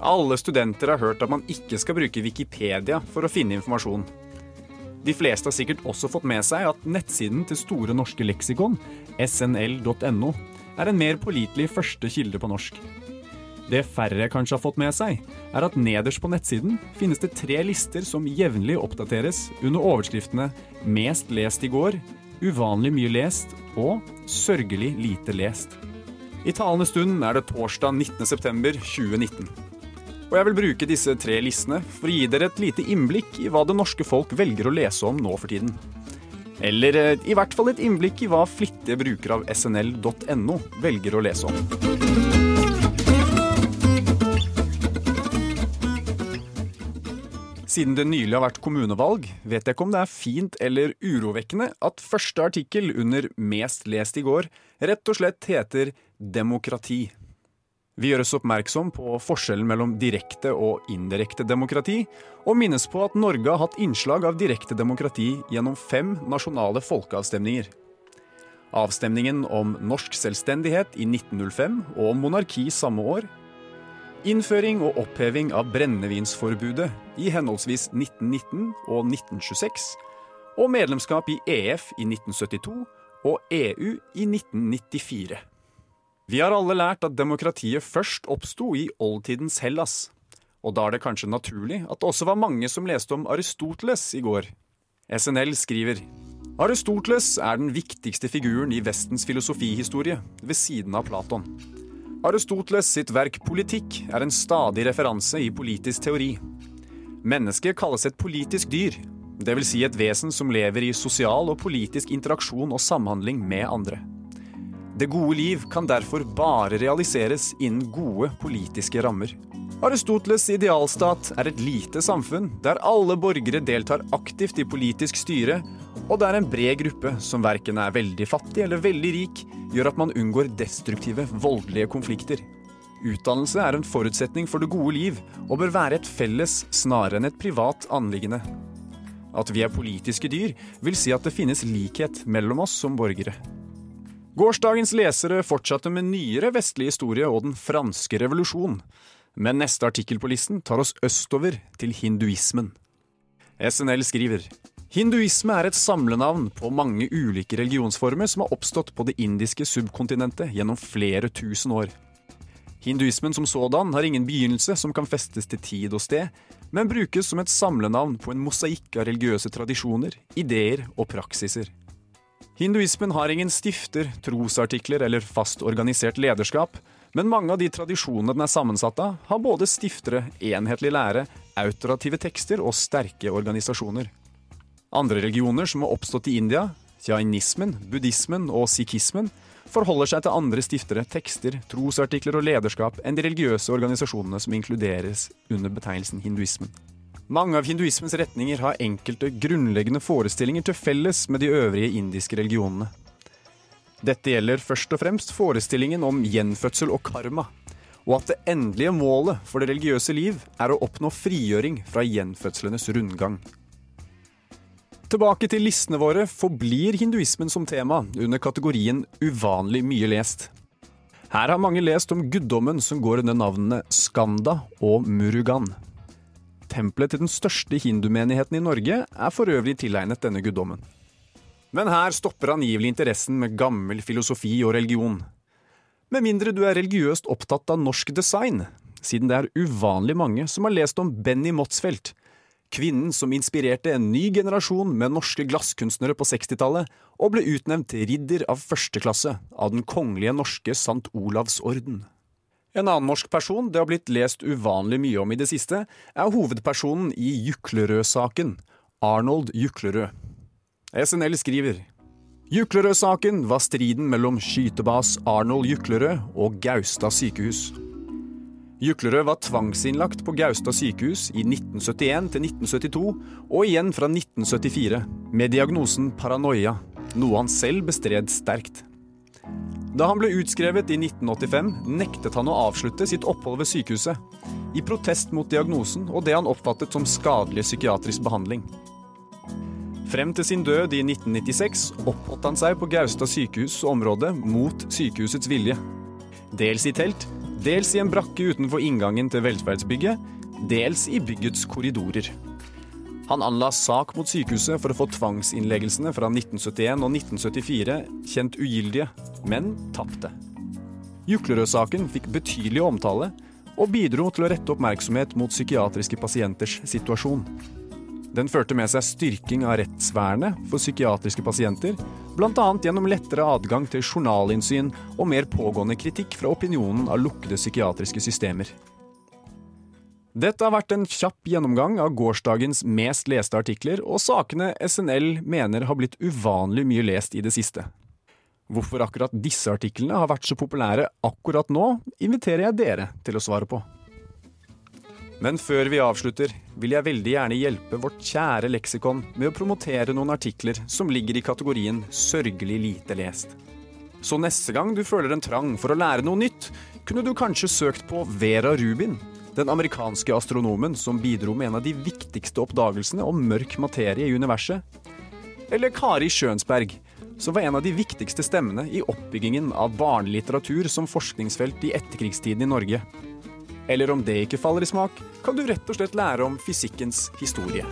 Alle studenter har hørt at man ikke skal bruke Wikipedia for å finne informasjon. De fleste har sikkert også fått med seg at nettsiden til Store norske leksikon, snl.no, er en mer pålitelig første kilde på norsk. Det færre kanskje har fått med seg, er at nederst på nettsiden finnes det tre lister som jevnlig oppdateres under overskriftene 'Mest lest i går', 'Uvanlig mye lest' og 'Sørgelig lite lest'. I talende stund er det torsdag 19.9.2019. Og jeg vil bruke disse tre listene for å gi dere et lite innblikk i hva det norske folk velger å lese om nå for tiden. Eller eh, i hvert fall et innblikk i hva flittige brukere av snl.no velger å lese om. Siden det nylig har vært kommunevalg, vet jeg ikke om det er fint eller urovekkende at første artikkel under Mest lest i går rett og slett heter Demokrati. Vi gjøres oppmerksom på forskjellen mellom direkte og indirekte demokrati, og minnes på at Norge har hatt innslag av direkte demokrati gjennom fem nasjonale folkeavstemninger. Avstemningen om norsk selvstendighet i 1905 og om monarki samme år. Innføring og oppheving av brennevinsforbudet i henholdsvis 1919 og 1926. Og medlemskap i EF i 1972 og EU i 1994. Vi har alle lært at demokratiet først oppsto i oldtidens Hellas. Og da er det kanskje naturlig at det også var mange som leste om Aristoteles i går. SNL skriver Aristoteles er den viktigste figuren i Vestens filosofihistorie, ved siden av Platon. Aristoteles sitt verk Politikk er en stadig referanse i politisk teori. Mennesket kalles et politisk dyr, dvs. Si et vesen som lever i sosial og politisk interaksjon og samhandling med andre. Det gode liv kan derfor bare realiseres innen gode politiske rammer. Aristoteles' idealstat er et lite samfunn der alle borgere deltar aktivt i politisk styre, og det er en bred gruppe som verken er veldig fattig eller veldig rik, gjør at man unngår destruktive, voldelige konflikter. Utdannelse er en forutsetning for det gode liv, og bør være et felles snarere enn et privat anliggende. At vi er politiske dyr, vil si at det finnes likhet mellom oss som borgere. Gårsdagens lesere fortsatte med nyere vestlig historie og den franske revolusjon. Men neste artikkel på listen tar oss østover, til hinduismen. SNL skriver Hinduisme er et samlenavn på mange ulike religionsformer som har oppstått på det indiske subkontinentet gjennom flere tusen år. Hinduismen som sådan har ingen begynnelse som kan festes til tid og sted, men brukes som et samlenavn på en mosaikk av religiøse tradisjoner, ideer og praksiser. Hinduismen har ingen stifter, trosartikler eller fast organisert lederskap, men mange av de tradisjonene den er sammensatt av, har både stiftere, enhetlig lære, autorative tekster og sterke organisasjoner. Andre religioner som har oppstått i India, jainismen, buddhismen og sikhismen, forholder seg til andre stiftere, tekster, trosartikler og lederskap enn de religiøse organisasjonene som inkluderes under betegnelsen hinduismen. Mange av hinduismens retninger har enkelte grunnleggende forestillinger til felles med de øvrige indiske religionene. Dette gjelder først og fremst forestillingen om gjenfødsel og karma, og at det endelige målet for det religiøse liv er å oppnå frigjøring fra gjenfødslenes rundgang. Tilbake til listene våre forblir hinduismen som tema under kategorien uvanlig mye lest. Her har mange lest om guddommen som går under navnene Skanda og Murugan. Tempelet til den største hindumenigheten i Norge er for øvrig tilegnet denne guddommen. Men her stopper angivelig interessen med gammel filosofi og religion. Med mindre du er religiøst opptatt av norsk design, siden det er uvanlig mange som har lest om Benny Motsfeldt, kvinnen som inspirerte en ny generasjon med norske glasskunstnere på 60-tallet, og ble utnevnt ridder av første klasse av Den kongelige norske St. Olavs orden. En annen norsk person det har blitt lest uvanlig mye om i det siste, er hovedpersonen i Juklerød-saken, Arnold Juklerød. SNL skriver Juklerød-saken var striden mellom skytebas Arnold Juklerød og Gaustad sykehus. Juklerød var tvangsinnlagt på Gaustad sykehus i 1971 til 1972, og igjen fra 1974, med diagnosen paranoia, noe han selv bestred sterkt. Da han ble utskrevet i 1985, nektet han å avslutte sitt opphold ved sykehuset, i protest mot diagnosen og det han oppfattet som skadelig psykiatrisk behandling. Frem til sin død i 1996 oppholdt han seg på Gaustad sykehus område mot sykehusets vilje. Dels i telt, dels i en brakke utenfor inngangen til velferdsbygget, dels i byggets korridorer. Han anla sak mot sykehuset for å få tvangsinnleggelsene fra 1971 og 1974 kjent ugyldige, men tapte. Juklerød-saken fikk betydelig omtale og bidro til å rette oppmerksomhet mot psykiatriske pasienters situasjon. Den førte med seg styrking av rettsvernet for psykiatriske pasienter, bl.a. gjennom lettere adgang til journalinnsyn og mer pågående kritikk fra opinionen av lukkede psykiatriske systemer. Dette har vært en kjapp gjennomgang av gårsdagens mest leste artikler og sakene SNL mener har blitt uvanlig mye lest i det siste. Hvorfor akkurat disse artiklene har vært så populære akkurat nå, inviterer jeg dere til å svare på. Men før vi avslutter, vil jeg veldig gjerne hjelpe vårt kjære leksikon med å promotere noen artikler som ligger i kategorien sørgelig lite lest. Så neste gang du føler en trang for å lære noe nytt, kunne du kanskje søkt på Vera Rubin, den amerikanske astronomen som bidro med en av de viktigste oppdagelsene om mørk materie i universet. Eller Kari Schønsberg, som var en av de viktigste stemmene i oppbyggingen av barnelitteratur som forskningsfelt i etterkrigstiden i Norge. Eller om det ikke faller i smak, kan du rett og slett lære om fysikkens historie.